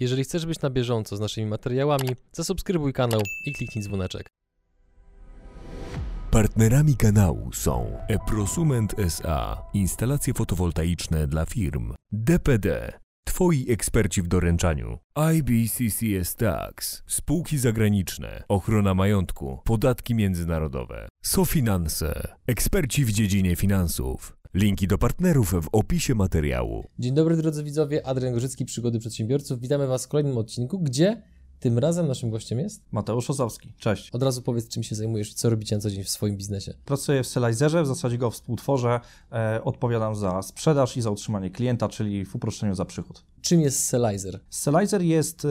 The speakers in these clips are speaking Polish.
Jeżeli chcesz być na bieżąco z naszymi materiałami, zasubskrybuj kanał i kliknij dzwoneczek. Partnerami kanału są Eprosument SA, instalacje fotowoltaiczne dla firm, DPD, Twoi eksperci w doręczaniu, IBCCS Tax, spółki zagraniczne, ochrona majątku, podatki międzynarodowe, SoFinanse, eksperci w dziedzinie finansów. Linki do partnerów w opisie materiału. Dzień dobry drodzy widzowie, Adrian Gorzycki, Przygody Przedsiębiorców. Witamy Was w kolejnym odcinku, gdzie tym razem naszym gościem jest? Mateusz Ozowski. Cześć. Od razu powiedz, czym się zajmujesz co robicie na co dzień w swoim biznesie. Pracuję w Selizerze, w zasadzie go współtworzę. E, odpowiadam za sprzedaż i za utrzymanie klienta, czyli w uproszczeniu za przychód. Czym jest Selizer? Selizer jest e,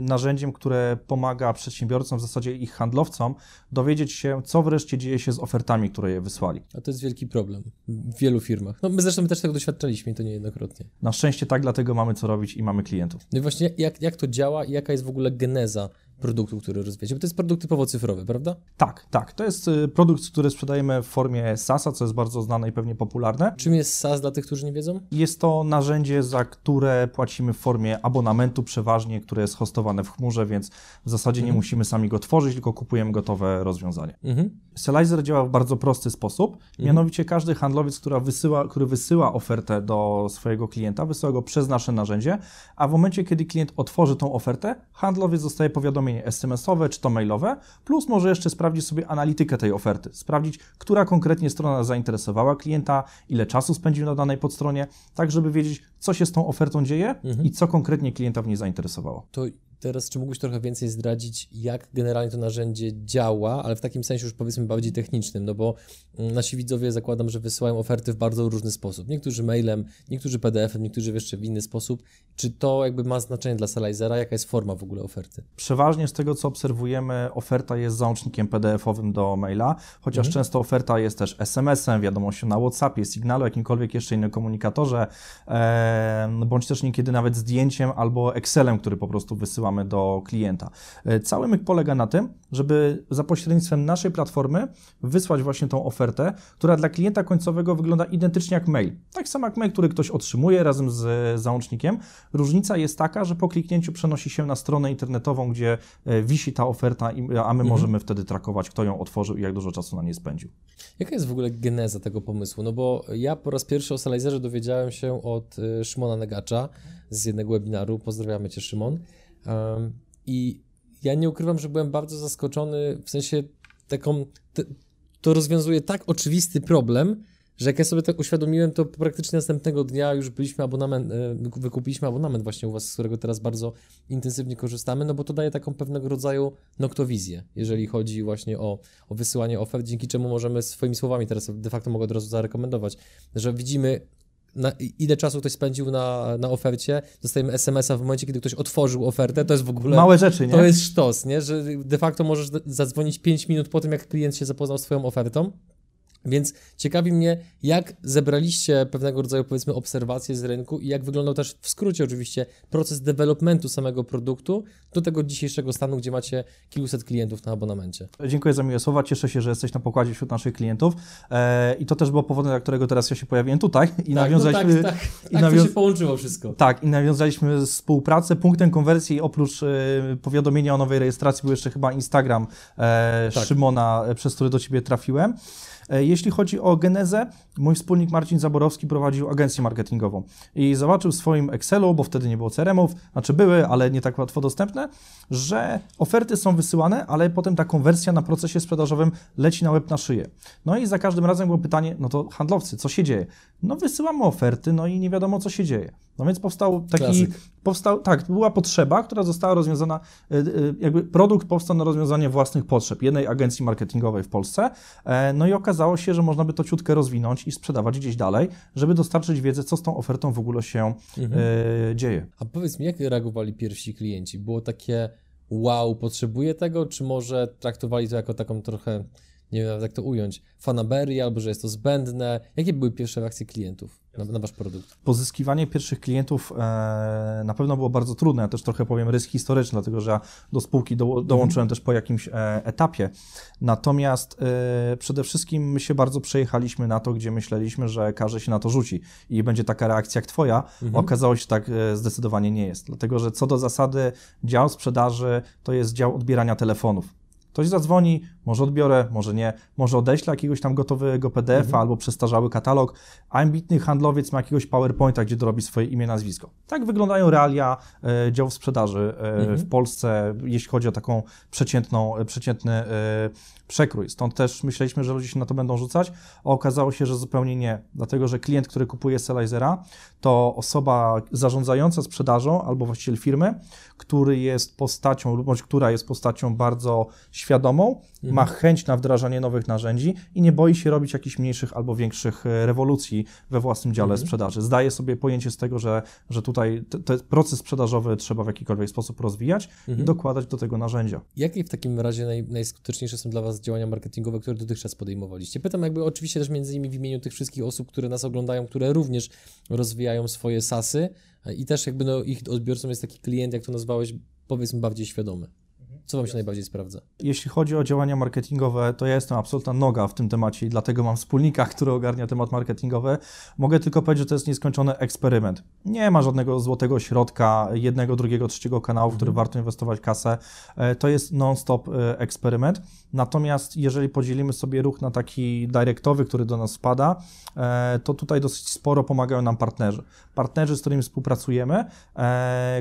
narzędziem, które pomaga przedsiębiorcom, w zasadzie ich handlowcom, dowiedzieć się, co wreszcie dzieje się z ofertami, które je wysłali. A to jest wielki problem w wielu firmach. No my zresztą też tego doświadczaliśmy i to niejednokrotnie. Na szczęście tak, dlatego mamy co robić i mamy klientów. No i właśnie jak, jak to działa i jaka jest w ogóle geneza produktu, który rozwijacie? Bo to jest produkt typowo cyfrowy, prawda? Tak, tak. To jest y, produkt, który sprzedajemy w formie SaaS-a, co jest bardzo znane i pewnie popularne. Czym jest SaaS dla tych, którzy nie wiedzą? Jest to narzędzie, za które płacimy w formie abonamentu przeważnie, które jest hostowane w chmurze, więc w zasadzie nie musimy sami go tworzyć, tylko kupujemy gotowe rozwiązanie. Mhm. Selizer działa w bardzo prosty sposób, mianowicie każdy handlowiec, która wysyła, który wysyła ofertę do swojego klienta, wysyła go przez nasze narzędzie, a w momencie, kiedy klient otworzy tą ofertę, handlowiec dostaje powiadomienie SMS-owe czy to mailowe, plus może jeszcze sprawdzić sobie analitykę tej oferty, sprawdzić, która konkretnie strona zainteresowała klienta, ile czasu spędził na danej podstronie, tak żeby wiedzieć, co się z tą ofertą dzieje i co konkretnie klienta w niej zainteresowało. To teraz, czy mógłbyś trochę więcej zdradzić, jak generalnie to narzędzie działa, ale w takim sensie już powiedzmy bardziej technicznym, no bo mm, nasi widzowie zakładam, że wysyłają oferty w bardzo różny sposób. Niektórzy mailem, niektórzy PDF-em, niektórzy jeszcze w inny sposób. Czy to jakby ma znaczenie dla Selizera? Jaka jest forma w ogóle oferty? Przeważnie z tego, co obserwujemy, oferta jest załącznikiem PDF-owym do maila, chociaż często oferta jest też SMS-em, wiadomością na WhatsAppie, Signalu, jakimkolwiek jeszcze innym komunikatorze, e, bądź też niekiedy nawet zdjęciem albo Excelem, który po prostu wysyłamy do klienta. E, cały myk polega na tym, żeby za pośrednictwem naszej platformy wysłać właśnie tą ofertę, która dla klienta końcowego wygląda identycznie jak mail. Tak samo jak mail, który ktoś otrzymuje razem z załącznikiem. Różnica jest taka, że po kliknięciu przenosi się na stronę internetową, gdzie e, wisi ta oferta, a my możemy wtedy trakować, kto ją otworzył i jak dużo czasu na niej spędził. Jaka jest w ogóle geneza tego pomysłu? No bo ja po raz pierwszy o Selizerze dowiedziałem się od y, Szymona Negacza z jednego webinaru. Pozdrawiamy Cię, Szymon. I ja nie ukrywam, że byłem bardzo zaskoczony, w sensie taką, to rozwiązuje tak oczywisty problem, że jak ja sobie tak uświadomiłem, to praktycznie następnego dnia już byliśmy abonament, e, wyku- wykupiliśmy abonament właśnie u Was, z którego teraz bardzo intensywnie korzystamy, no bo to daje taką pewnego rodzaju noktowizję, jeżeli chodzi właśnie o, o wysyłanie ofert, dzięki czemu możemy swoimi słowami teraz de facto mogę od razu zarekomendować, że widzimy na, ile czasu ktoś spędził na, na ofercie, dostajemy SMS-a w momencie, kiedy ktoś otworzył ofertę, to jest w ogóle... Małe rzeczy, nie? To jest sztos, nie? Że de facto możesz zadzwonić 5 minut po tym, jak klient się zapoznał z Twoją ofertą. Więc ciekawi mnie, jak zebraliście pewnego rodzaju, powiedzmy, obserwacje z rynku i jak wyglądał też w skrócie oczywiście proces developmentu samego produktu do tego dzisiejszego stanu, gdzie macie kilkuset klientów na abonamencie. Dziękuję za miłe słowa. Cieszę się, że jesteś na pokładzie wśród naszych klientów. E, I to też było powodem, dla którego teraz ja się pojawiłem tutaj. I nawiązaliśmy. no tak, tak, i tak nawią- to się połączyło wszystko. Tak, i nawiązaliśmy współpracę. Punktem konwersji oprócz e, powiadomienia o nowej rejestracji był jeszcze chyba Instagram e, Tak. Szymona, e, przez który do Ciebie trafiłem. E, Jeśli chodzi o genezę, mój wspólnik Marcin Zaborowski prowadził agencję marketingową i zobaczył w swoim Excelu, bo wtedy nie było CRM-ów, znaczy były, ale nie tak łatwo dostępne, że oferty są wysyłane, ale potem ta konwersja na procesie sprzedażowym leci na łeb na szyję. No i za każdym razem było pytanie, no to handlowcy, co się dzieje? No wysyłamy oferty, no i nie wiadomo, co się dzieje. No więc powstał taki, Klasyk. powstał, tak, była potrzeba, która została rozwiązana, y, y, jakby produkt powstał na rozwiązanie własnych potrzeb jednej agencji marketingowej w Polsce, e, no i okazało się, że można by to ciutkę rozwinąć i sprzedawać gdzieś dalej, żeby dostarczyć wiedzę, co z tą ofertą w ogóle się e, dzieje. A powiedz mi, jak reagowali pierwsi klienci? Było takie wow, potrzebuję tego, czy może traktowali to jako taką trochę nie wiem nawet jak to ująć, fanaberii, albo że jest to zbędne. Jakie były pierwsze reakcje klientów na, na wasz produkt? Pozyskiwanie pierwszych klientów e, na pewno było bardzo trudne. Ja też trochę powiem rysk historyczny, dlatego że ja do spółki do, dołączyłem mhm. też po jakimś e, etapie. Natomiast e, przede wszystkim my się bardzo przejechaliśmy na to, gdzie myśleliśmy, że każdy się na to rzuci i będzie taka reakcja jak twoja. Mhm. Okazało się, że tak e, zdecydowanie nie jest. Dlatego, że co do zasady dział sprzedaży to jest dział odbierania telefonów. Ktoś zadzwoni, może odbiorę, może nie, może odeślę jakiegoś tam gotowego PDF-a mhm. albo przestarzały katalog, a ambitny handlowiec ma jakiegoś PowerPointa, gdzie dorobi swoje imię, nazwisko. Tak wyglądają realia e, działów sprzedaży e, mhm. w Polsce, jeśli chodzi o taką przeciętną, e, przeciętny e, przekrój. Stąd też myśleliśmy, że ludzie się na to będą rzucać, a okazało się, że zupełnie nie. Dlatego, że klient, który kupuje Selizera, to osoba zarządzająca sprzedażą albo właściciel firmy, który jest postacią, bądź która jest postacią bardzo świadomą, mhm. Ma chęć na wdrażanie nowych narzędzi i nie boi się robić jakichś mniejszych albo większych e, rewolucji we własnym dziale mhm. sprzedaży. Zdaje sobie pojęcie z tego, że, że tutaj ten proces sprzedażowy trzeba w jakikolwiek sposób rozwijać mhm. i dokładać do tego narzędzia. Jakie w takim razie naj, najskuteczniejsze są dla Was działania marketingowe, które dotychczas podejmowaliście? Pytam jakby oczywiście też między innymi w imieniu tych wszystkich osób, które nas oglądają, które również rozwijają swoje sasy i też jakby no, ich odbiorcą jest taki klient, jak to nazwałeś, powiedzmy bardziej świadomy. Co Wam się najbardziej sprawdza? Jeśli chodzi o działania marketingowe, to ja jestem absolutna noga w tym temacie i dlatego mam wspólnika, który ogarnia temat marketingowy. Mogę tylko powiedzieć, że to jest nieskończony eksperyment. Nie ma żadnego złotego środka, jednego, drugiego, trzeciego kanału, w który mhm. warto inwestować kasę. E, to jest non-stop e, eksperyment. Natomiast jeżeli podzielimy sobie ruch na taki dyrektowy, który do nas spada, e, to tutaj dosyć sporo pomagają nam partnerzy. Partnerzy, z którymi współpracujemy,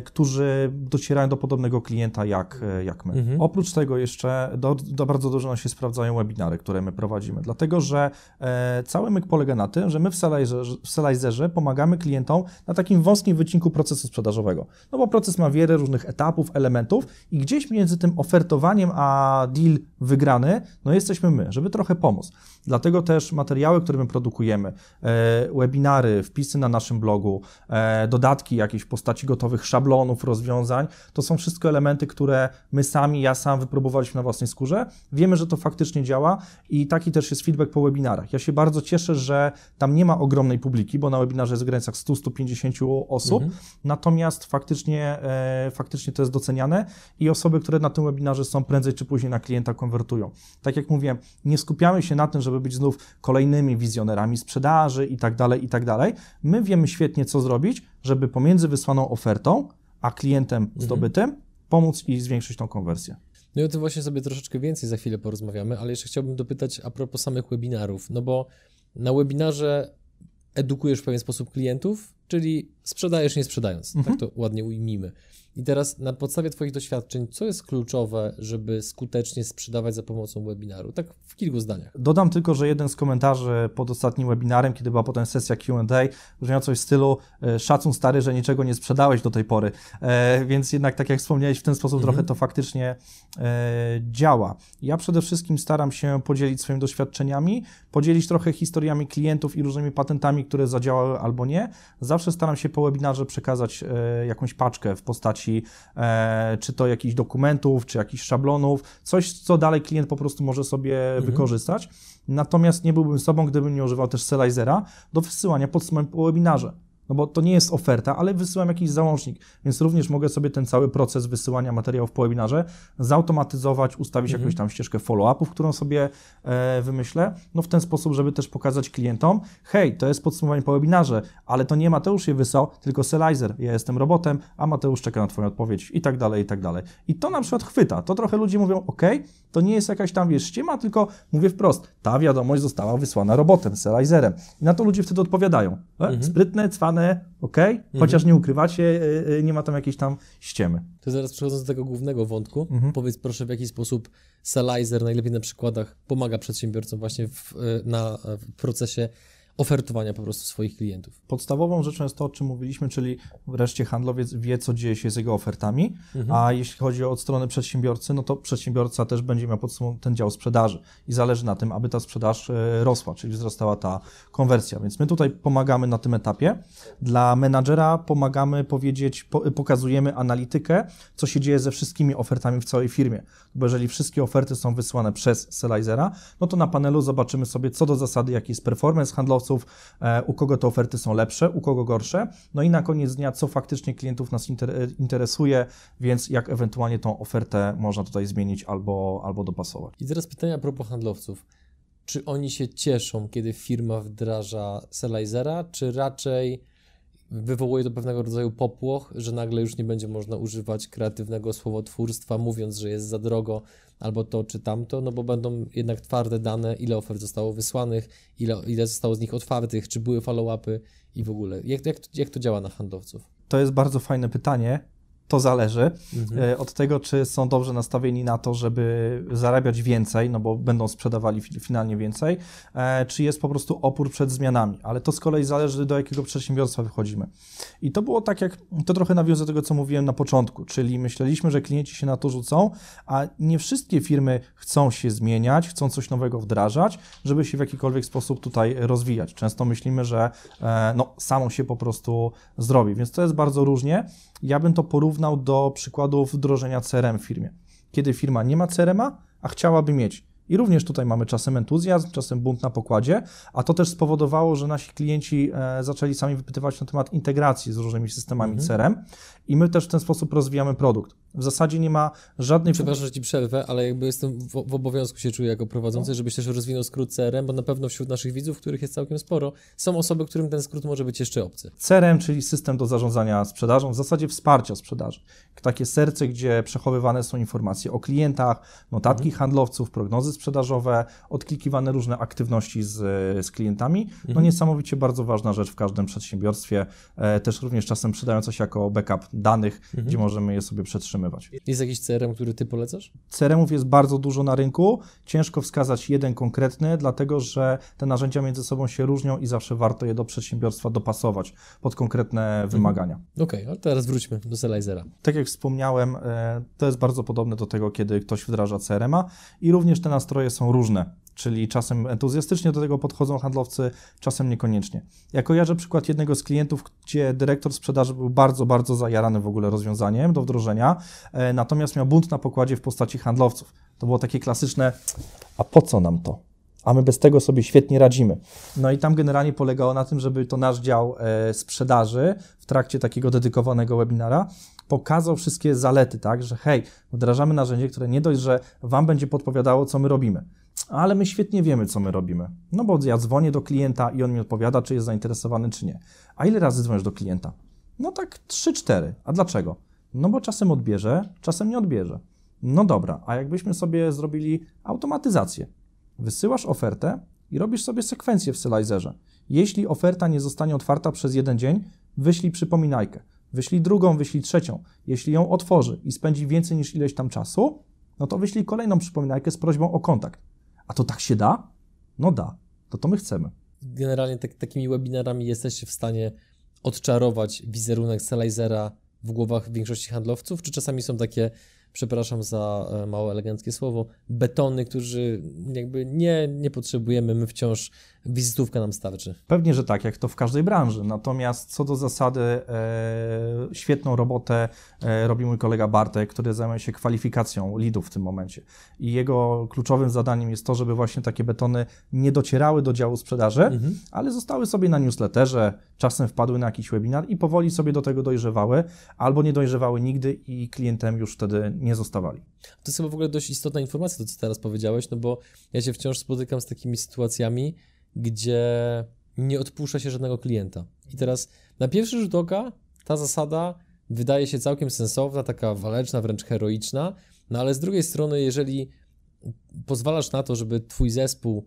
którzy docierają do podobnego klienta jak, jak my. Mhm. Oprócz tego jeszcze do, do bardzo dużo się sprawdzają webinary, które my prowadzimy, dlatego że e, cały myk polega na tym, że my w Selizerze, pomagamy klientom na takim wąskim wycinku procesu sprzedażowego. No bo proces ma wiele różnych etapów, elementów i gdzieś między tym ofertowaniem a deal wygrany, no jesteśmy my, żeby trochę pomóc. Dlatego też materiały, które my produkujemy, e, webinary, wpisy na naszym blogu, e, dodatki jakieś w postaci gotowych szablonów, rozwiązań, to są wszystko elementy, które my sami, ja sam wypróbowaliśmy na własnej skórze. Wiemy, że to faktycznie działa i taki też jest feedback po webinarach. Ja się bardzo cieszę, że tam nie ma ogromnej publiki, bo na webinarze jest w granicach 100-150 osób, mhm. natomiast faktycznie, e, faktycznie to jest doceniane i osoby, które na tym webinarze są prędzej czy później na klienta konwertują. Tak jak mówię, nie skupiamy się na tym, żeby być znów kolejnymi wizjonerami sprzedaży i tak dalej, i tak dalej. My wiemy świetnie, co zrobić, żeby pomiędzy wysłaną ofertą a klientem mhm. zdobytym pomóc i zwiększyć tą konwersję. No i o tym właśnie sobie troszeczkę więcej za chwilę porozmawiamy, ale jeszcze chciałbym dopytać a propos samych webinarów, no bo na webinarze edukujesz w pewien sposób klientów, czyli sprzedajesz nie sprzedając, tak mhm. tak to ładnie ujmijmy. I teraz na podstawie Twoich doświadczeń, co jest kluczowe, żeby skutecznie sprzedawać za pomocą webinaru? Tak w kilku zdaniach. Dodam tylko, że jeden z komentarzy pod ostatnim webinarem, kiedy była potem sesja QA, brzmiał coś w stylu e, szacun stary, że niczego nie sprzedałeś do tej pory. E, więc jednak, tak jak wspomniałeś, w ten sposób mhm. trochę to faktycznie e, działa. Ja przede wszystkim staram się podzielić swoimi doświadczeniami, podzielić trochę historiami klientów i różnymi patentami, które zadziałały albo nie. Zawsze staram się po webinarze przekazać e, jakąś paczkę w postaci postaci e, czy to jakichś dokumentów, czy jakichś szablonów, coś, co dalej klient po prostu może sobie mhm. wykorzystać. Natomiast nie byłbym sobą, gdybym nie używał też Selizera do wysyłania podsumowań po webinarze no bo to nie jest oferta, ale wysyłam jakiś załącznik, więc również mogę sobie ten cały proces wysyłania materiałów po webinarze zautomatyzować, ustawić mhm. jakąś tam ścieżkę follow-upów, którą sobie e, wymyślę, no w ten sposób, żeby też pokazać klientom, hej, to jest podsumowanie po webinarze, ale to nie Mateusz je wysłał, tylko Selizer, ja jestem robotem, a Mateusz czeka na Twoją odpowiedź i tak dalej, i tak dalej. I to na przykład chwyta, to trochę ludzie mówią, ok, to nie jest jakaś tam, wiesz, ściema, tylko mówię wprost, ta wiadomość została wysłana robotem, Selizerem. I na to ludzie wtedy odpowiadają, e, mhm. sprytne, cwane, ok, mhm. chociaż nie ukrywacie, y, y, nie ma tam jakiejś tam ściemy. To zaraz przechodząc do tego głównego wątku, mhm. powiedz proszę w jaki sposób Salizer, najlepiej na przykładach, pomaga przedsiębiorcom właśnie w, y, na, w procesie ofertowania po prostu swoich klientów. Podstawową rzeczą jest to, o czym mówiliśmy, czyli wreszcie handlowiec wie, co dzieje się z jego ofertami, mhm. a jeśli chodzi o stronę przedsiębiorcy, no to przedsiębiorca też będzie miał pod sobą ten dział sprzedaży i zależy na tym, aby ta sprzedaż e, rosła, czyli wzrastała ta konwersja. Więc my tutaj pomagamy na tym etapie. Dla menadżera pomagamy powiedzieć, pokazujemy analitykę, co się dzieje ze wszystkimi ofertami w całej firmie. Bo jeżeli wszystkie oferty są wysłane przez Selizera, no to na panelu zobaczymy sobie co do zasady, jaki jest performance handlowców, e, u kogo te oferty są lepsze, u kogo gorsze. No i na koniec dnia, co faktycznie klientów nas interesuje, więc jak ewentualnie tą ofertę można tutaj zmienić albo, albo dopasować. I teraz pytanie a propos handlowców. Czy oni się cieszą, kiedy firma wdraża Selizera, czy raczej wywołuje to pewnego rodzaju popłoch, że nagle już nie będzie można używać kreatywnego słowotwórstwa, mówiąc, że jest za drogo, albo to czy tamto, no bo będą jednak twarde dane, ile ofert zostało wysłanych, ile, ile zostało z nich otwartych, czy były follow-upy i w ogóle. Jak, jak, jak to działa na handlowców? To jest bardzo fajne pytanie to zależy mhm. E, od tego, czy są dobrze nastawieni na to, żeby zarabiać więcej, no bo będą sprzedawali finalnie więcej, e, czy jest po prostu opór przed zmianami. Ale to z kolei zależy, do jakiego przedsiębiorstwa wychodzimy. I to było tak, jak to trochę nawiązuje do tego, co mówiłem na początku, czyli myśleliśmy, że klienci się na to rzucą, a nie wszystkie firmy chcą się zmieniać, chcą coś nowego wdrażać, żeby się w jakikolwiek sposób tutaj rozwijać. Często myślimy, że e, no, samo się po prostu zrobi, więc to jest bardzo różnie. Ja bym to porównał do przykładów wdrożenia CRM w firmie. Kiedy firma nie ma CRM-a, a chciałaby mieć. I również tutaj mamy czasem entuzjazm, czasem bunt na pokładzie, a to też spowodowało, że nasi klienci e, zaczęli sami wypytywać na temat integracji z różnymi systemami mhm. CRM i my też w ten sposób rozwijamy produkt. W zasadzie nie ma żadnej... Przepraszam, że Ci przerwę, ale jakby jestem w, w obowiązku się czuję jako prowadzący, no. żebyś też rozwinął skrót CRM, bo na pewno wśród naszych widzów, których jest całkiem sporo, są osoby, którym ten skrót może być jeszcze obcy. CRM, czyli system do zarządzania sprzedażą, w zasadzie wsparcia sprzedaży. Takie serce, gdzie przechowywane są informacje o klientach, notatki mhm. handlowców, prognozy sprzedażowe, odklikiwane różne aktywności z, z klientami. No mhm. niesamowicie bardzo ważna rzecz w każdym przedsiębiorstwie, e, też również czasem przydająca się jako backup danych, mhm. gdzie możemy je sobie przetrzymywać. Jest jakiś CRM, który Ty polecasz? CRM-ów jest bardzo dużo na rynku. Ciężko wskazać jeden konkretny, dlatego że te narzędzia między sobą się różnią i zawsze warto je do przedsiębiorstwa dopasować pod konkretne mhm. wymagania. Okej, okay, ale teraz wróćmy do Selizera. Tak jak wspomniałem, e, to jest bardzo podobne do tego, kiedy ktoś wdraża CRM-a i również te nastroje są różne czyli czasem entuzjastycznie do tego podchodzą handlowcy, czasem niekoniecznie. Ja kojarzę przykład jednego z klientów, gdzie dyrektor sprzedaży był bardzo, bardzo zajarany w ogóle rozwiązaniem do wdrożenia, e, natomiast miał bunt na pokładzie w postaci handlowców. To było takie klasyczne, a po co nam to? A my bez tego sobie świetnie radzimy. No i tam generalnie polegało na tym, żeby to nasz dział e, sprzedaży w trakcie takiego dedykowanego webinara pokazał wszystkie zalety, tak, że hej, wdrażamy narzędzie, które nie dość, że Wam będzie podpowiadało, co my robimy, ale my świetnie wiemy, co my robimy. No bo ja dzwonię do klienta i on mi odpowiada, czy jest zainteresowany, czy nie. A ile razy dzwonisz do klienta? No tak 3-4. A dlaczego? No bo czasem odbierze, czasem nie odbierze. No dobra, a jakbyśmy sobie zrobili automatyzację. Wysyłasz ofertę i robisz sobie sekwencję w Selizerze. Jeśli oferta nie zostanie otwarta przez jeden dzień, wyślij przypominajkę. Wyślij drugą, wyślij trzecią. Jeśli ją otworzy i spędzi więcej niż ileś tam czasu, no to wyślij kolejną przypominajkę z prośbą o kontakt. A to tak się da? No da. To to my chcemy. Generalnie tak, takimi webinarami jesteście w stanie odczarować wizerunek Selizera w głowach większości handlowców, czy czasami są takie przepraszam za e, mało eleganckie słowo, betony, którzy jakby nie, nie potrzebujemy, my wciąż wizytówka nam starczy. Pewnie, że tak, jak to w każdej branży. Natomiast co do zasady, e, świetną robotę e, robi mój kolega Bartek, który zajmuje się kwalifikacją lidów w tym momencie. I jego kluczowym zadaniem jest to, żeby właśnie takie betony nie docierały do działu sprzedaży, mhm. ale zostały sobie na newsletterze, czasem wpadły na jakiś webinar i powoli sobie do tego dojrzewały, albo nie dojrzewały nigdy i klientem już wtedy nie zostawali. To jest chyba w ogóle dość istotna informacja, to co teraz powiedziałeś, no bo ja się wciąż spotykam z takimi sytuacjami, gdzie nie odpuszcza się żadnego klienta. I teraz na pierwszy rzut oka ta zasada wydaje się całkiem sensowna, taka waleczna, wręcz heroiczna, no ale z drugiej strony, jeżeli pozwalasz na to, żeby twój zespół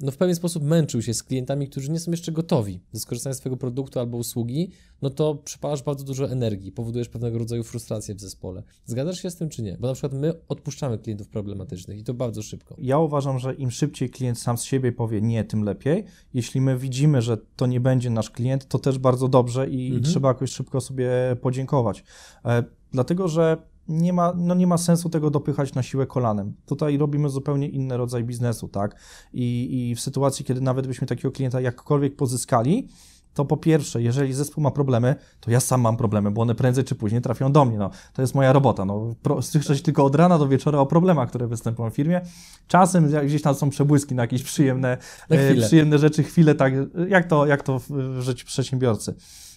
no w pewien sposób męczył się z klientami, którzy nie są jeszcze gotowi do skorzystania z Twojego produktu albo usługi, no to przypalasz bardzo dużo energii, powodujesz pewnego rodzaju frustrację w zespole. Zgadzasz się z tym czy nie? Bo na przykład my odpuszczamy klientów problematycznych i to bardzo szybko. Ja uważam, że im szybciej klient sam z siebie powie nie, tym lepiej. Jeśli my widzimy, że to nie będzie nasz klient, to też bardzo dobrze i mhm. trzeba jakoś szybko sobie podziękować. E, dlatego, że nie ma, no nie ma sensu tego dopychać na siłę kolanem. Tutaj robimy zupełnie inny rodzaj biznesu, tak? I, I w sytuacji, kiedy nawet byśmy takiego klienta jakkolwiek pozyskali, to po pierwsze, jeżeli zespół ma problemy, to ja sam mam problemy, bo one prędzej czy później trafią do mnie. No, to jest moja robota. No, słyszeć tylko od rana do wieczora o problemach, które występują w firmie. Czasem gdzieś tam są przebłyski na jakieś przyjemne, e, przyjemne rzeczy, chwile, tak, jak to, jak to w życiu przedsiębiorcy.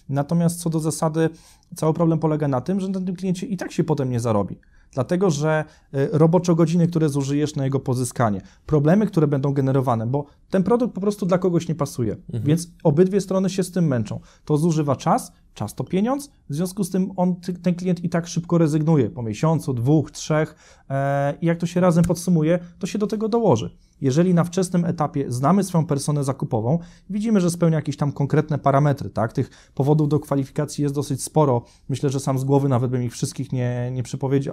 Natomiast co do zasady, cały problem polega na tym, że na tym kliencie i tak się potem nie zarobi. Dlatego, że y, roboczo godziny, które zużyjesz na jego pozyskanie, problemy, które będą generowane, bo ten produkt po prostu dla kogoś nie pasuje, mhm. więc obydwie strony się z tym męczą. To zużywa czas, czas to pieniądz, w związku z tym on, ten klient i tak szybko rezygnuje po miesiącu, dwóch, trzech e, i jak to się razem podsumuje, to się do tego dołoży. Jeżeli na wczesnym etapie znamy swoją personę zakupową, widzimy, że spełnia jakieś tam konkretne parametry, tak? Tych powodów do kwalifikacji jest dosyć sporo. Myślę, że sam z głowy nawet bym ich wszystkich nie, nie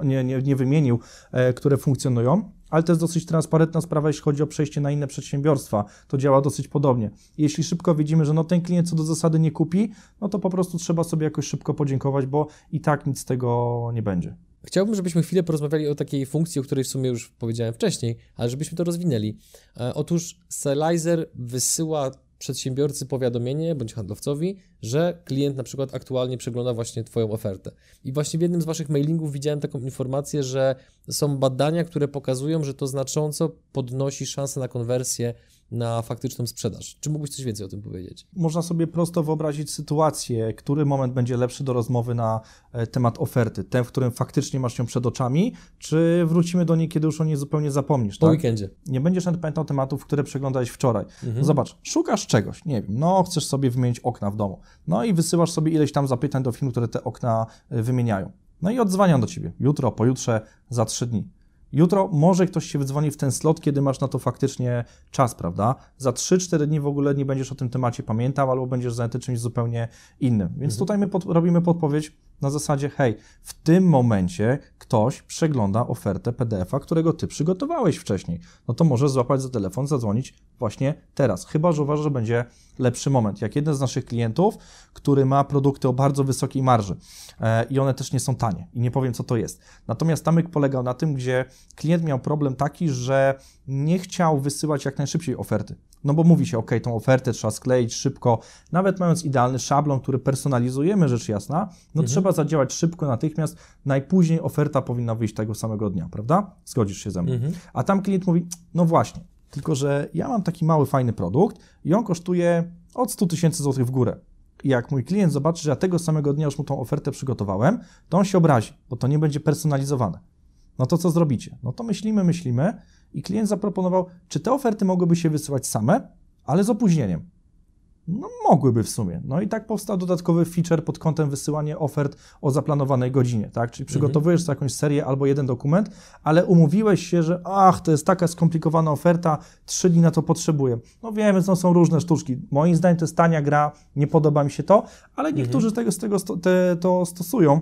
nie, nie, nie wymienił, e, które funkcjonują ale to jest dosyć transparentna sprawa, jeśli chodzi o przejście na inne przedsiębiorstwa. To działa dosyć podobnie. Jeśli szybko widzimy, że no ten klient co do zasady nie kupi, no to po prostu trzeba sobie jakoś szybko podziękować, bo i tak nic z tego nie będzie. Chciałbym, żebyśmy chwilę porozmawiali o takiej funkcji, o której w sumie już powiedziałem wcześniej, ale żebyśmy to rozwinęli. E, otóż Selizer wysyła przedsiębiorcy powiadomienie bądź handlowcowi, że klient na przykład aktualnie przegląda właśnie Twoją ofertę. I właśnie w jednym z Waszych mailingów widziałem taką informację, że są badania, które pokazują, że to znacząco podnosi szanse na konwersję na faktyczną sprzedaż. Czy mógłbyś coś więcej o tym powiedzieć? Można sobie prosto wyobrazić sytuację, który moment będzie lepszy do rozmowy na e, temat oferty. Ten, w którym faktycznie masz ją przed oczami, czy wrócimy do niej, kiedy już o niej zupełnie zapomnisz. Po tak? weekendzie. Nie będziesz nawet pamiętał tematów, które przeglądałeś wczoraj. Mhm. Zobacz, szukasz czegoś, nie wiem, no chcesz sobie wymienić okna w domu. No i wysyłasz sobie ileś tam zapytań do firm, które te okna e, wymieniają. No i odzwaniam do ciebie jutro, pojutrze, za trzy dni. Jutro może ktoś się wydzwoni w ten slot, kiedy masz na to faktycznie czas, prawda? Za 3-4 dni w ogóle nie będziesz o tym temacie pamiętał, albo będziesz zajęty czymś zupełnie innym. Więc mhm. tutaj my pod, robimy podpowiedź na zasadzie, hej, w tym momencie ktoś przegląda ofertę PDF-a, którego ty przygotowałeś wcześniej. No to może złapać za telefon, zadzwonić właśnie teraz. Chyba, że uważasz, że będzie lepszy moment. Jak jeden z naszych klientów, który ma produkty o bardzo wysokiej marży e, i one też nie są tanie i nie powiem, co to jest. Natomiast tamyk polegał na tym, gdzie klient miał problem taki, że nie chciał wysyłać jak najszybciej oferty. No bo mówi się, ok, tą ofertę trzeba skleić szybko, nawet mając idealny szablon, który personalizujemy, rzecz jasna, no mhm. trzeba zadziałać szybko, natychmiast, najpóźniej oferta powinna wyjść tego samego dnia, prawda? Zgodzisz się ze mną. Mhm. A tam klient mówi, no właśnie, tylko że ja mam taki mały, fajny produkt i on kosztuje od 100 tysięcy złotych w górę. I jak mój klient zobaczy, że ja tego samego dnia już mu tą ofertę przygotowałem, to on się obrazi, bo to nie będzie personalizowane. No to co zrobicie? No to myślimy, myślimy i klient zaproponował, czy te oferty mogłyby się wysyłać same, ale z opóźnieniem. No, mogłyby w sumie. No i tak powstał dodatkowy feature pod kątem wysyłania ofert o zaplanowanej godzinie, tak? Czyli przygotowujesz mhm. jakąś serię albo jeden dokument, ale umówiłeś się, że ach, to jest taka skomplikowana oferta, trzy dni na to potrzebuję. No wiemy, to są różne sztuczki. Moim zdaniem to jest tania gra, nie podoba mi się to, ale niektórzy mhm. tego, z tego sto, te, to stosują.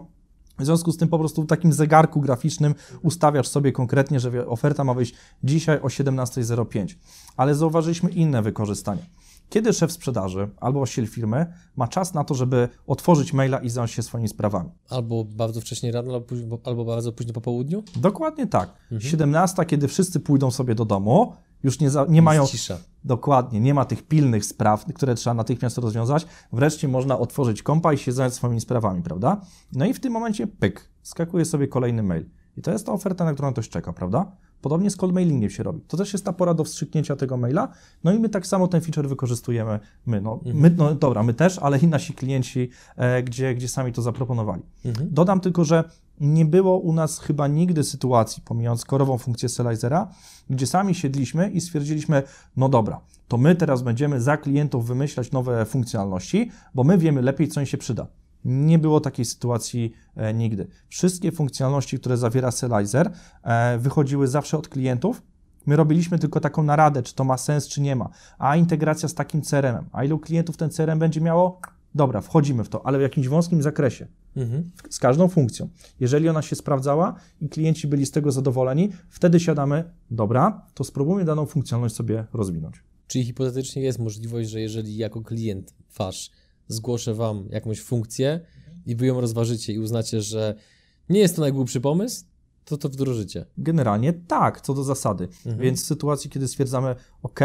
W związku z tym po prostu w takim zegarku graficznym ustawiasz sobie konkretnie, że oferta ma wyjść dzisiaj o 17.05. Ale zauważyliśmy inne wykorzystanie. Kiedy szef sprzedaży albo właściciel firmy ma czas na to, żeby otworzyć maila i zająć się swoimi sprawami? Albo bardzo wcześnie rano, albo, albo bardzo późno po południu? Dokładnie tak. Mhm. 17, kiedy wszyscy pójdą sobie do domu, już nie, za, nie mają. Cisza. Dokładnie, nie ma tych pilnych spraw, które trzeba natychmiast rozwiązać. Wreszcie można otworzyć kompa i się zająć swoimi sprawami, prawda? No i w tym momencie pyk, skakuje sobie kolejny mail. I to jest ta oferta, na którą ktoś czeka, prawda? Podobnie z cold mailingiem się robi. To też jest ta pora do wstrzyknięcia tego maila. No i my tak samo ten feature wykorzystujemy my. No, mhm. my, no dobra, my też, ale i nasi klienci, e, gdzie, gdzie sami to zaproponowali. Mhm. Dodam tylko, że nie było u nas chyba nigdy sytuacji, pomijając korową funkcję Selizera, gdzie sami siedliśmy i stwierdziliśmy, no dobra, to my teraz będziemy za klientów wymyślać nowe funkcjonalności, bo my wiemy lepiej, co im się przyda. Nie było takiej sytuacji e, nigdy. Wszystkie funkcjonalności, które zawiera Selizer, e, wychodziły zawsze od klientów My robiliśmy tylko taką naradę, czy to ma sens, czy nie ma. A integracja z takim CRM-em. A ilu klientów ten CRM będzie miało? Dobra, wchodzimy w to, ale w jakimś wąskim zakresie. Mhm. Z każdą funkcją. Jeżeli ona się sprawdzała i klienci byli z tego zadowoleni, wtedy siadamy, dobra, to spróbujmy daną funkcjonalność sobie rozwinąć. Czyli hipotetycznie jest możliwość, że jeżeli jako klient wasz zgłoszę wam jakąś funkcję i wy ją rozważycie i uznacie, że nie jest to najgłupszy pomysł, to to wdrożycie. Generalnie tak, co do zasady. Mhm. Więc w sytuacji, kiedy stwierdzamy, OK,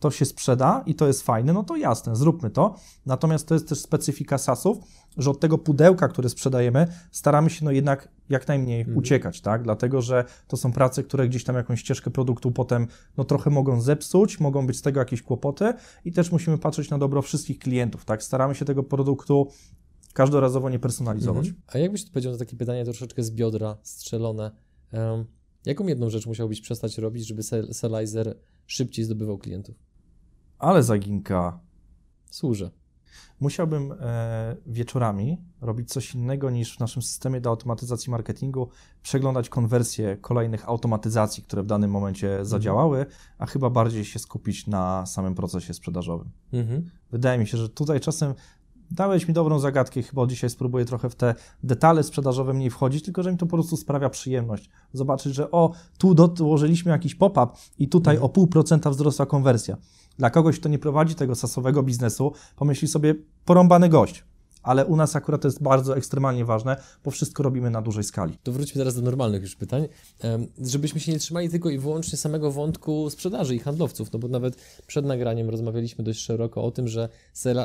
to się sprzeda i to jest fajne, no to jasne, zróbmy to. Natomiast to jest też specyfika SaaSów, że od tego pudełka, które sprzedajemy, staramy się no jednak jak najmniej mhm. uciekać, tak? Dlatego, że to są prace, które gdzieś tam jakąś ścieżkę produktu potem no trochę mogą zepsuć, mogą być z tego jakieś kłopoty i też musimy patrzeć na dobro wszystkich klientów, tak? Staramy się tego produktu każdorazowo nie personalizować. Mhm. A jakbyś odpowiedział na takie pytanie troszeczkę z biodra strzelone, um, jaką jedną rzecz musiałbyś przestać robić, żeby Selizer szybciej zdobywał klientów? Ale zaginka. Służę. Musiałbym e, wieczorami robić coś innego niż w naszym systemie do automatyzacji marketingu, przeglądać konwersję kolejnych automatyzacji, które w danym momencie mhm. zadziałały, a chyba bardziej się skupić na samym procesie sprzedażowym. Mhm. Wydaje mi się, że tutaj czasem Dałeś mi dobrą zagadkę, chyba dzisiaj spróbuję trochę w te detale sprzedażowe mniej wchodzić, tylko że mi to po prostu sprawia przyjemność. Zobaczyć, że o, tu dołożyliśmy jakiś pop-up i tutaj mhm. o pół procenta wzrosła konwersja. Dla kogoś, kto nie prowadzi tego sasowego biznesu, pomyśli sobie, porąbany gość ale u nas akurat to jest bardzo ekstremalnie ważne, bo wszystko robimy na dużej skali. To wróćmy teraz do normalnych już pytań, żebyśmy się nie trzymali tylko i wyłącznie samego wątku sprzedaży i handlowców, no bo nawet przed nagraniem rozmawialiśmy dość szeroko o tym, że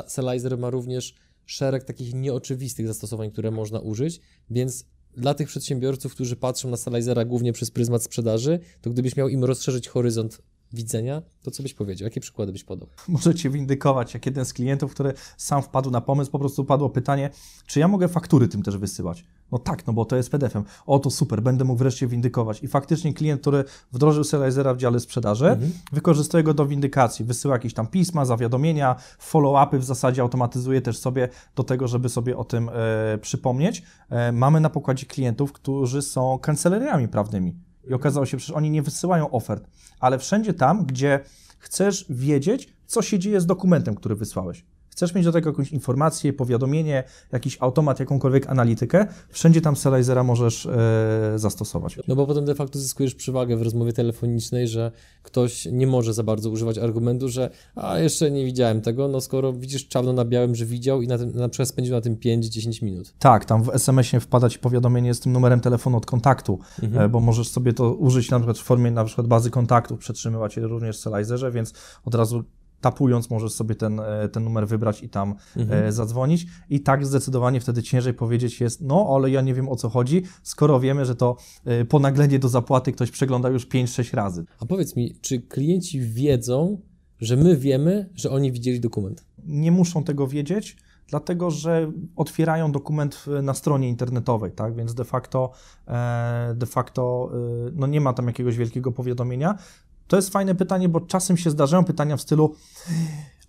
Selizer ma również szereg takich nieoczywistych zastosowań, które można użyć, więc dla tych przedsiębiorców, którzy patrzą na Selizera głównie przez pryzmat sprzedaży, to gdybyś miał im rozszerzyć horyzont widzenia, to co byś powiedział? Jakie przykłady byś podał? Możecie windykować, jak jeden z klientów, który sam wpadł na pomysł, po prostu padło pytanie, czy ja mogę faktury tym też wysyłać? No tak, no bo to jest PDF-em. O, to super, będę mógł wreszcie windykować. I faktycznie klient, który wdrożył Selizera w dziale sprzedaży, mhm. wykorzystuje go do windykacji, wysyła jakieś tam pisma, zawiadomienia, follow-upy w zasadzie automatyzuje też sobie do tego, żeby sobie o tym e, przypomnieć. E, mamy na pokładzie klientów, którzy są kancelariami prawnymi i okazało się, że oni nie wysyłają ofert, ale wszędzie tam, gdzie chcesz wiedzieć, co się dzieje z dokumentem, który wysłałeś. Chcesz mieć do tego jakąś informację, powiadomienie, jakiś automat, jakąkolwiek analitykę, wszędzie tam Selizera możesz e, zastosować. No bo potem de facto zyskujesz przewagę w rozmowie telefonicznej, że ktoś nie może za bardzo używać argumentu, że a jeszcze nie widziałem tego, no skoro widzisz czarno na białym, że widział i na, tym, na przykład spędził na tym 5-10 minut. Tak, tam w SMS-ie wpada Ci powiadomienie z tym numerem telefonu od kontaktu, mhm. E, bo możesz sobie to użyć na przykład w formie na przykład bazy kontaktów, przetrzymywać je również w Selizerze, więc od razu tapując możesz sobie ten, e, ten numer wybrać i tam mhm. E, zadzwonić. I tak zdecydowanie wtedy ciężej powiedzieć jest, no ale ja nie wiem o co chodzi, skoro wiemy, że to e, ponaglenie do zapłaty ktoś przegląda już 5-6 razy. A powiedz mi, czy klienci wiedzą, że my wiemy, że oni widzieli dokument? Nie muszą tego wiedzieć, dlatego że otwierają dokument na stronie internetowej, tak? Więc de facto, de facto no nie ma tam jakiegoś wielkiego powiadomienia. To jest fajne pytanie, bo czasem się zdarzają pytania w stylu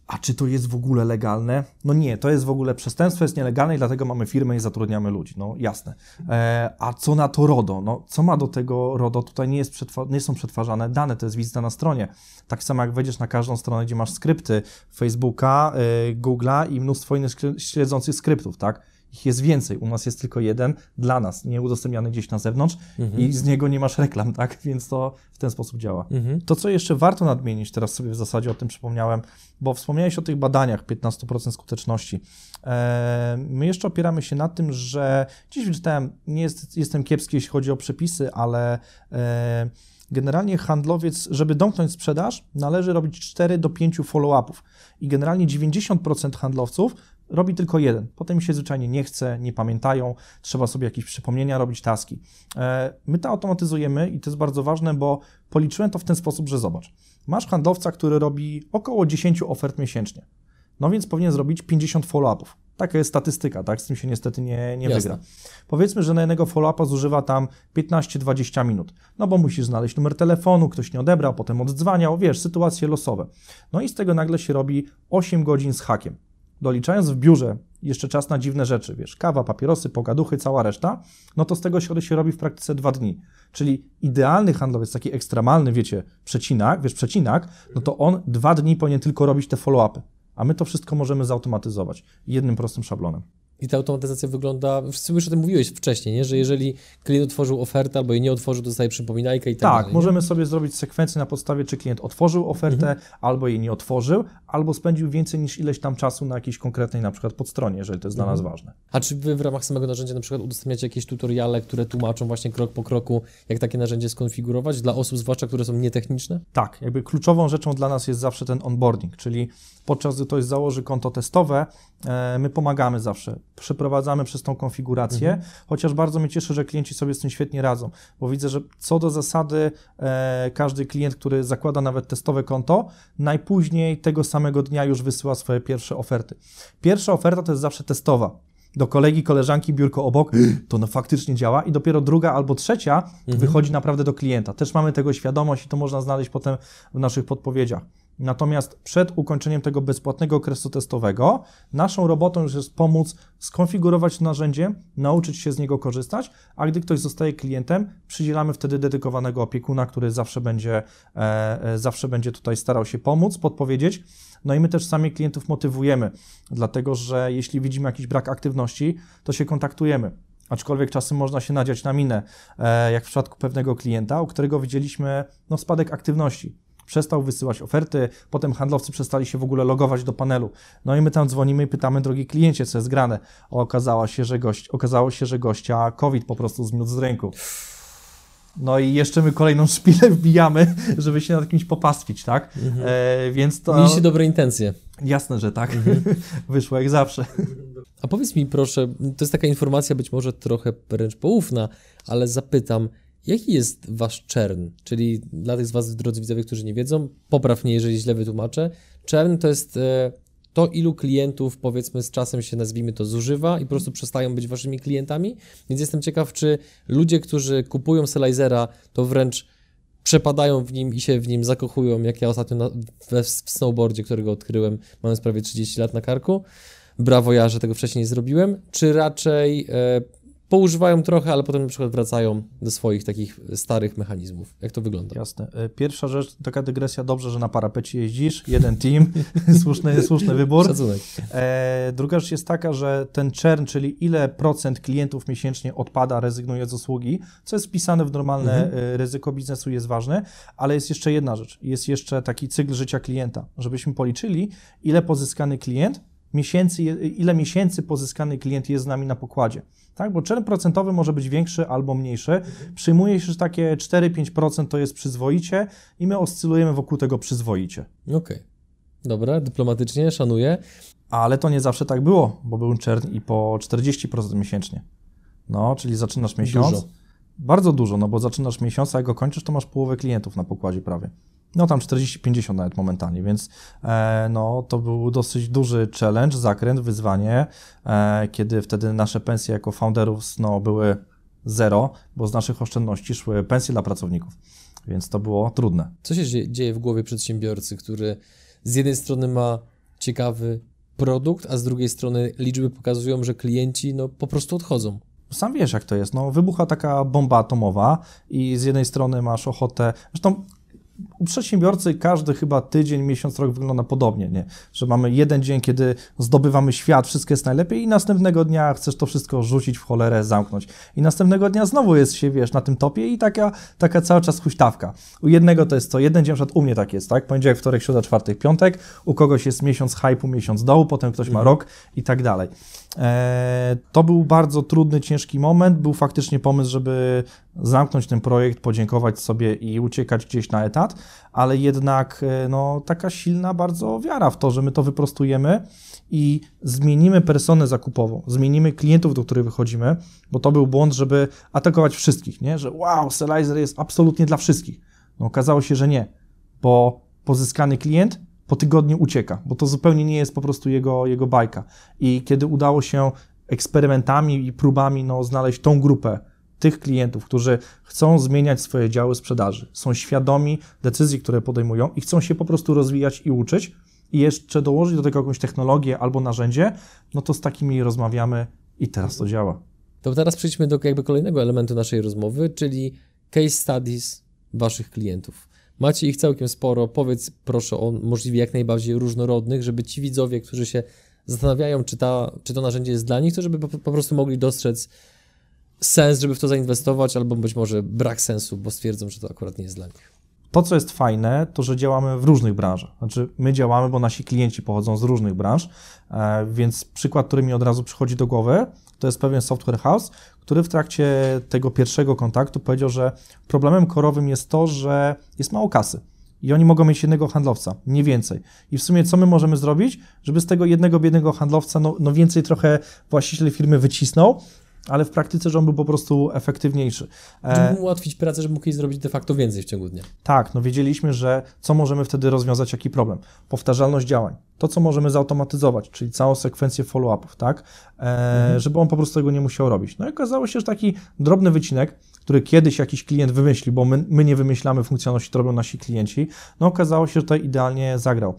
a czy to jest w ogóle legalne? No nie, to jest w ogóle przestępstwo, jest nielegalne i dlatego mamy firmę i zatrudniamy ludzi. No jasne. E, a co na to RODO? No co ma do tego RODO? Tutaj nie, jest nie są przetwarzane dane, to jest wizyta na stronie. Tak samo jak wejdziesz na każdą stronę, gdzie masz skrypty Facebooka, y, Google'a i mnóstwo innych śledzących skryptów, tak? Ich jest więcej. U nas jest tylko jeden dla nas, nie udostępniany gdzieś na zewnątrz mhm. i z niego nie masz reklam, tak? Więc to w ten sposób działa. Mhm. To, co jeszcze warto nadmienić, teraz sobie w zasadzie o tym przypomniałem, bo wspomniałeś o tych badaniach 15% skuteczności. E, my jeszcze opieramy się na tym, że dziś wyczytałem, nie jest, jestem kiepski, jeśli chodzi o przepisy, ale e, generalnie handlowiec, żeby domknąć sprzedaż, należy robić 4 do 5 follow-upów. I generalnie 90% handlowców robi tylko jeden. Potem mi się zwyczajnie nie chce, nie pamiętają, trzeba sobie jakieś przypomnienia robić, taski. E, my to automatyzujemy i to jest bardzo ważne, bo policzyłem to w ten sposób, że zobacz, masz handlowca, który robi około 10 ofert miesięcznie. No więc powinien zrobić 50 follow-upów. Taka jest statystyka, tak? Z tym się niestety nie, nie wygra. Powiedzmy, że na jednego follow-upa zużywa tam 15-20 minut. No bo musisz znaleźć numer telefonu, ktoś nie odebrał, potem oddzwaniał, wiesz, sytuacje losowe. No i z tego nagle się robi 8 godzin z hakiem. Doliczając w biurze jeszcze czas na dziwne rzeczy, wiesz, kawa, papierosy, pogaduchy, cała reszta, no to z tego się, się robi w praktyce dwa dni. Czyli idealny handlowiec, taki ekstremalny, wiecie, przecinak, wiesz, przecinak, no to on dwa dni powinien tylko robić te follow-upy. A my to wszystko możemy zautomatyzować jednym prostym szablonem. I ta automatyzacja wygląda, wszyscy już o tym mówiłeś wcześniej, nie? że jeżeli klient otworzył ofertę albo jej nie otworzył, to dostaje przypominajkę i tak, tak dalej. możemy sobie zrobić sekwencję na podstawie, czy klient otworzył ofertę, Mhm. albo jej nie otworzył, albo spędził więcej niż ileś tam czasu na jakiejś konkretnej na przykład podstronie, jeżeli to jest dla nas Mhm. ważne. A czy wy w ramach samego narzędzia na przykład udostępniacie jakieś tutoriale, które tłumaczą właśnie krok po kroku, jak takie narzędzie skonfigurować dla osób, zwłaszcza które są nietechniczne? Tak, jakby kluczową rzeczą dla nas jest zawsze ten onboarding, czyli podczas gdy ktoś założy konto testowe, e, my pomagamy zawsze, przeprowadzamy przez tą konfigurację, chociaż bardzo mnie cieszy, że klienci sobie z tym świetnie radzą, bo widzę, że co do zasady e, każdy klient, który zakłada nawet testowe konto, najpóźniej tego samego dnia już wysyła swoje pierwsze oferty. Pierwsza oferta to jest zawsze testowa. Do kolegi, koleżanki, biurko obok, to no faktycznie działa i dopiero druga albo trzecia wychodzi naprawdę do klienta. Też mamy tego świadomość i to można znaleźć potem w naszych podpowiedziach. Natomiast przed ukończeniem tego bezpłatnego okresu testowego, naszą robotą już jest pomóc skonfigurować narzędzie, nauczyć się z niego korzystać, a gdy ktoś zostaje klientem, przydzielamy wtedy dedykowanego opiekuna, który zawsze będzie, e, e, zawsze będzie tutaj starał się pomóc, podpowiedzieć. No i my też sami klientów motywujemy, dlatego że jeśli widzimy jakiś brak aktywności, to się kontaktujemy. Aczkolwiek czasem można się nadziać na minę, e, jak w przypadku pewnego klienta, u którego widzieliśmy no, spadek aktywności przestał wysyłać oferty, potem handlowcy przestali się w ogóle logować do panelu. No i my tam dzwonimy i pytamy, drogi kliencie, co jest grane. Okazało się, że, gość, okazało się, że gościa COVID po prostu zmiótł z ręku. No i jeszcze my kolejną szpilę wbijamy, żeby się nad kimś popastwić, tak? E, więc to... Mieliście dobre intencje. Jasne, że tak. Wyszło jak zawsze. A powiedz mi proszę, to jest taka informacja być może trochę wręcz poufna, ale zapytam, jaki jest wasz czern? Czyli dla tych z was, drodzy widzowie, którzy nie wiedzą, popraw mnie, jeżeli źle wytłumaczę. Czern to jest e, to, ilu klientów, powiedzmy, z czasem się, nazwijmy to, zużywa i po prostu przestają być waszymi klientami. Więc jestem ciekaw, czy ludzie, którzy kupują Selizera, to wręcz przepadają w nim i się w nim zakochują, jak ja ostatnio na, we, w snowboardzie, którego odkryłem, mając prawie 30 lat na karku. Brawo ja, że tego wcześniej nie zrobiłem. Czy raczej e, poużywają trochę, ale potem na przykład wracają do swoich takich starych mechanizmów? Jak to wygląda? Jasne. E, Pierwsza rzecz, taka dygresja, dobrze, że na parapecie jeździsz, jeden team, słuszny, słuszny wybór. Szacunek. E, druga rzecz jest taka, że ten churn, czyli ile procent klientów miesięcznie odpada, rezygnuje z usługi, co jest wpisane w normalne e, ryzyko biznesu, jest ważne, ale jest jeszcze jedna rzecz, jest jeszcze taki cykl życia klienta, żebyśmy policzyli, ile pozyskany klient, miesięcy, ile miesięcy pozyskany klient jest z nami na pokładzie. Tak, bo churn procentowy może być większy albo mniejszy. Przyjmuje się, że takie 4-5% to jest przyzwoicie i my oscylujemy wokół tego przyzwoicie. Okej. Dobra, dyplomatycznie, szanuję. Ale to nie zawsze tak było, bo był czern i po 40% miesięcznie. No, czyli zaczynasz miesiąc. Dużo. Bardzo dużo, no bo zaczynasz miesiąc, a jak go kończysz, to masz połowę klientów na pokładzie prawie. No tam 40-50 nawet momentalnie, więc e, no, to był dosyć duży challenge, zakręt, wyzwanie, e, kiedy wtedy nasze pensje jako founderów no, były zero, bo z naszych oszczędności szły pensje dla pracowników, więc to było trudne. Co się dzie- dzieje w głowie przedsiębiorcy, który z jednej strony ma ciekawy produkt, a z drugiej strony liczby pokazują, że klienci no, po prostu odchodzą. Sam wiesz, jak to jest. No, wybucha taka bomba atomowa i z jednej strony masz ochotę. Zresztą u przedsiębiorcy każdy chyba tydzień, miesiąc, rok wygląda podobnie, nie? Że mamy jeden dzień, kiedy zdobywamy świat, wszystko jest najlepiej i następnego dnia chcesz to wszystko rzucić w cholerę, zamknąć. I następnego dnia znowu jest się, wiesz, na tym topie i taka, taka cały czas huśtawka. U jednego to jest co, jeden dzień, na przykład u mnie tak jest, tak? Poniedziałek, wtorek, środa, czwartek, piątek, u kogoś jest miesiąc hypu, miesiąc dołu, potem ktoś ma rok i tak dalej. Eee, to był bardzo trudny, ciężki moment. Był faktycznie pomysł, żeby zamknąć ten projekt, podziękować sobie i uciekać gdzieś na etat, ale jednak e, no, taka silna bardzo wiara w to, że my to wyprostujemy i zmienimy personę zakupową, zmienimy klientów, do których wychodzimy, bo to był błąd, żeby atakować wszystkich, nie? że wow, Selizer jest absolutnie dla wszystkich. No, okazało się, że nie, bo pozyskany klient po tygodniu ucieka, bo to zupełnie nie jest po prostu jego, jego bajka. I kiedy udało się eksperymentami i próbami no, znaleźć tą grupę tych klientów, którzy chcą zmieniać swoje działy sprzedaży, są świadomi decyzji, które podejmują i chcą się po prostu rozwijać i uczyć, i jeszcze dołożyć do tego jakąś technologię albo narzędzie, no to z takimi rozmawiamy i teraz to działa. To teraz przejdźmy do jakby kolejnego elementu naszej rozmowy, czyli case studies waszych klientów. Macie ich całkiem sporo. Powiedz proszę o możliwie jak najbardziej różnorodnych, żeby ci widzowie, którzy się zastanawiają, czy, ta, czy to narzędzie jest dla nich, to żeby po, po prostu mogli dostrzec sens, żeby w to zainwestować, albo być może brak sensu, bo stwierdzą, że to akurat nie jest dla nich. To, co jest fajne, to że działamy w różnych branżach. Znaczy, my działamy, bo nasi klienci pochodzą z różnych branż, e, więc przykład, który mi od razu przychodzi do głowy, to jest pewien software house, który w trakcie tego pierwszego kontaktu powiedział, że problemem korowym jest to, że jest mało kasy. I oni mogą mieć jednego handlowca, nie więcej. I w sumie co my możemy zrobić, żeby z tego jednego biednego handlowca no, no więcej trochę właściciel firmy wycisnął, ale w praktyce, że on był po prostu efektywniejszy. E, żeby mu ułatwić pracę, żeby mógł jej zrobić de facto więcej w ciągu dnia. Tak, no wiedzieliśmy, że co możemy wtedy rozwiązać, jaki problem. Powtarzalność działań. To, co możemy zautomatyzować, czyli całą sekwencję follow-upów, tak? E, mhm. Żeby on po prostu tego nie musiał robić. No i okazało się, że taki drobny wycinek, który kiedyś jakiś klient wymyślił, bo my, my nie wymyślamy funkcjonalności, to robią nasi klienci, no okazało się, że tutaj idealnie zagrał.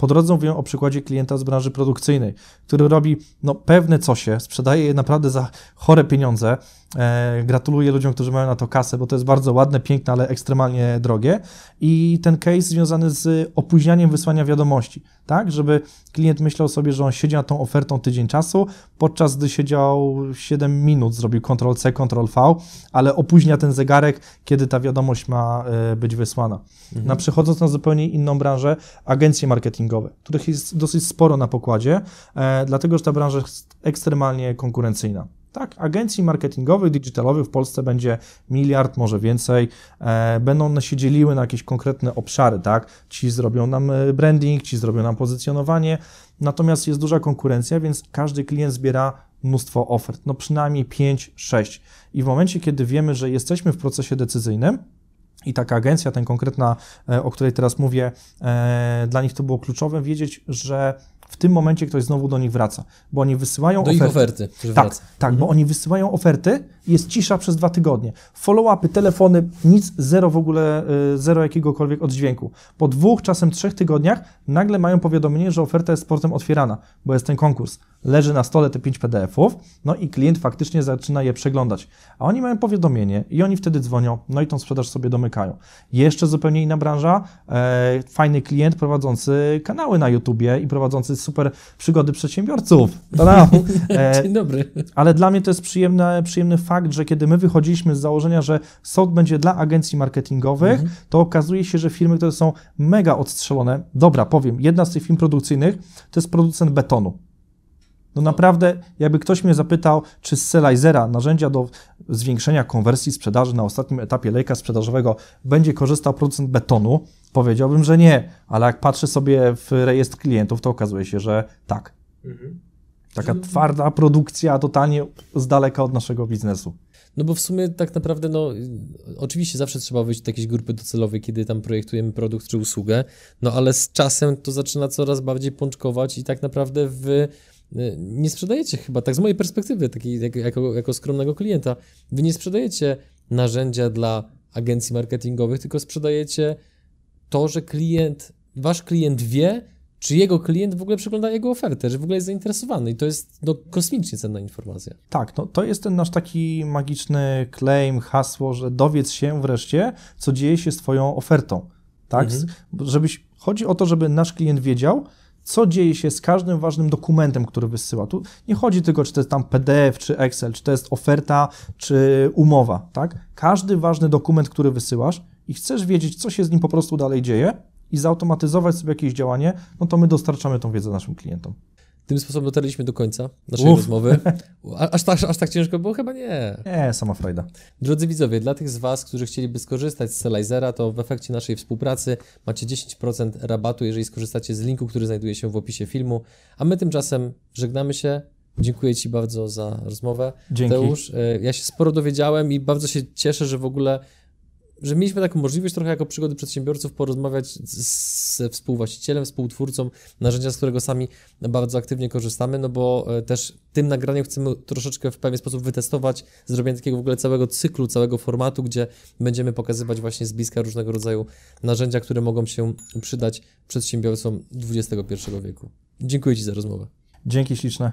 Po drodze mówię o przykładzie klienta z branży produkcyjnej, który robi no, pewne cosie, sprzedaje je naprawdę za chore pieniądze. E, gratuluję ludziom, którzy mają na to kasę, bo to jest bardzo ładne, piękne, ale ekstremalnie drogie. I ten case związany z opóźnianiem wysłania wiadomości, tak, żeby klient myślał sobie, że on siedzi nad tą ofertą tydzień czasu, podczas gdy siedział 7 minut, zrobił Ctrl-C, Ctrl-V, ale opóźnia ten zegarek, kiedy ta wiadomość ma e, być wysłana. Mhm. Na przechodząc na zupełnie inną branżę, agencje marketingowe, których jest dosyć sporo na pokładzie, e, dlatego że ta branża jest ekstremalnie konkurencyjna. Tak, agencji marketingowych, digitalowych w Polsce będzie miliard, może więcej. E, będą one się dzieliły na jakieś konkretne obszary, tak? Ci zrobią nam e, branding, ci zrobią nam pozycjonowanie. Natomiast jest duża konkurencja, więc każdy klient zbiera mnóstwo ofert, no przynajmniej 5, 6. I w momencie, kiedy wiemy, że jesteśmy w procesie decyzyjnym, i taka agencja, ten konkretna, e, o której teraz mówię, dla nich to było kluczowe, wiedzieć, że w tym momencie ktoś znowu do nich wraca, bo oni wysyłają do oferty. Ich oferty tak, tak, mhm. bo oni wysyłają oferty jest cisza przez dwa tygodnie. Follow-upy, telefony, nic, zero w ogóle, y, zero jakiegokolwiek oddźwięku. Po dwóch, czasem trzech tygodniach nagle mają powiadomienie, że oferta jest sportem otwierana, bo jest ten konkurs. Leży na stole te pięć PDF-ów, no i klient faktycznie zaczyna je przeglądać. A oni mają powiadomienie i oni wtedy dzwonią, no i tą sprzedaż sobie domykają. Jeszcze zupełnie inna branża, e, fajny klient prowadzący kanały na YouTubie i prowadzący super przygody przedsiębiorców. E, Dzień dobry. Ale dla mnie to jest przyjemny, przyjemny fakt, że kiedy my wychodziliśmy z założenia, że SOT będzie dla agencji marketingowych, mhm. to okazuje się, że firmy, które są mega odstrzelone, dobra, powiem, jedna z tych firm produkcyjnych to jest producent betonu. No naprawdę, jakby ktoś mnie zapytał, czy z Selizera, narzędzia do zwiększenia konwersji sprzedaży na ostatnim etapie lejka sprzedażowego, będzie korzystał producent betonu, powiedziałbym, że nie, ale jak patrzę sobie w rejestr klientów, to okazuje się, że tak. Mhm. Taka twarda produkcja, totalnie z daleka od naszego biznesu. No bo w sumie tak naprawdę, no oczywiście zawsze trzeba wyjść do jakiejś grupy docelowej, kiedy tam projektujemy produkt czy usługę, no ale z czasem to zaczyna coraz bardziej pączkować i tak naprawdę wy y, nie sprzedajecie chyba, tak z mojej perspektywy, takiej jako, jako skromnego klienta, wy nie sprzedajecie narzędzia dla agencji marketingowych, tylko sprzedajecie to, że klient, wasz klient wie, czy jego klient w ogóle przegląda jego ofertę, że w ogóle jest zainteresowany i to jest no, kosmicznie cenna informacja. Tak, no, to jest ten nasz taki magiczny claim, hasło, że dowiedz się wreszcie, co dzieje się z twoją ofertą, tak? Mhm. Żebyś, chodzi o to, żeby nasz klient wiedział, co dzieje się z każdym ważnym dokumentem, który wysyła. Tu nie chodzi tylko, czy to jest tam PDF, czy Excel, czy to jest oferta, czy umowa, tak? Każdy ważny dokument, który wysyłasz i chcesz wiedzieć, co się z nim po prostu dalej dzieje, i zautomatyzować sobie jakieś działanie, no to my dostarczamy tą wiedzę naszym klientom. Tym sposobem dotarliśmy do końca naszej Uf. rozmowy. Aż tak, aż tak ciężko było? Chyba nie. Nie, sama frajda. Drodzy widzowie, dla tych z Was, którzy chcieliby skorzystać z Selizera, to w efekcie naszej współpracy macie 10% rabatu, jeżeli skorzystacie z linku, który znajduje się w opisie filmu. A my tymczasem żegnamy się. Dziękuję Ci bardzo za rozmowę. Dzięki. Teusz, e, ja się sporo dowiedziałem i bardzo się cieszę, że w ogóle że mieliśmy taką możliwość trochę jako przygody przedsiębiorców porozmawiać ze współwłaścicielem, współtwórcą narzędzia, z którego sami bardzo aktywnie korzystamy, no bo e, też tym nagraniem chcemy troszeczkę w pewien sposób wytestować zrobienie takiego w ogóle całego cyklu, całego formatu, gdzie będziemy pokazywać właśnie z bliska różnego rodzaju narzędzia, które mogą się przydać przedsiębiorcom XXI wieku. Dziękuję Ci za rozmowę. Dzięki śliczne.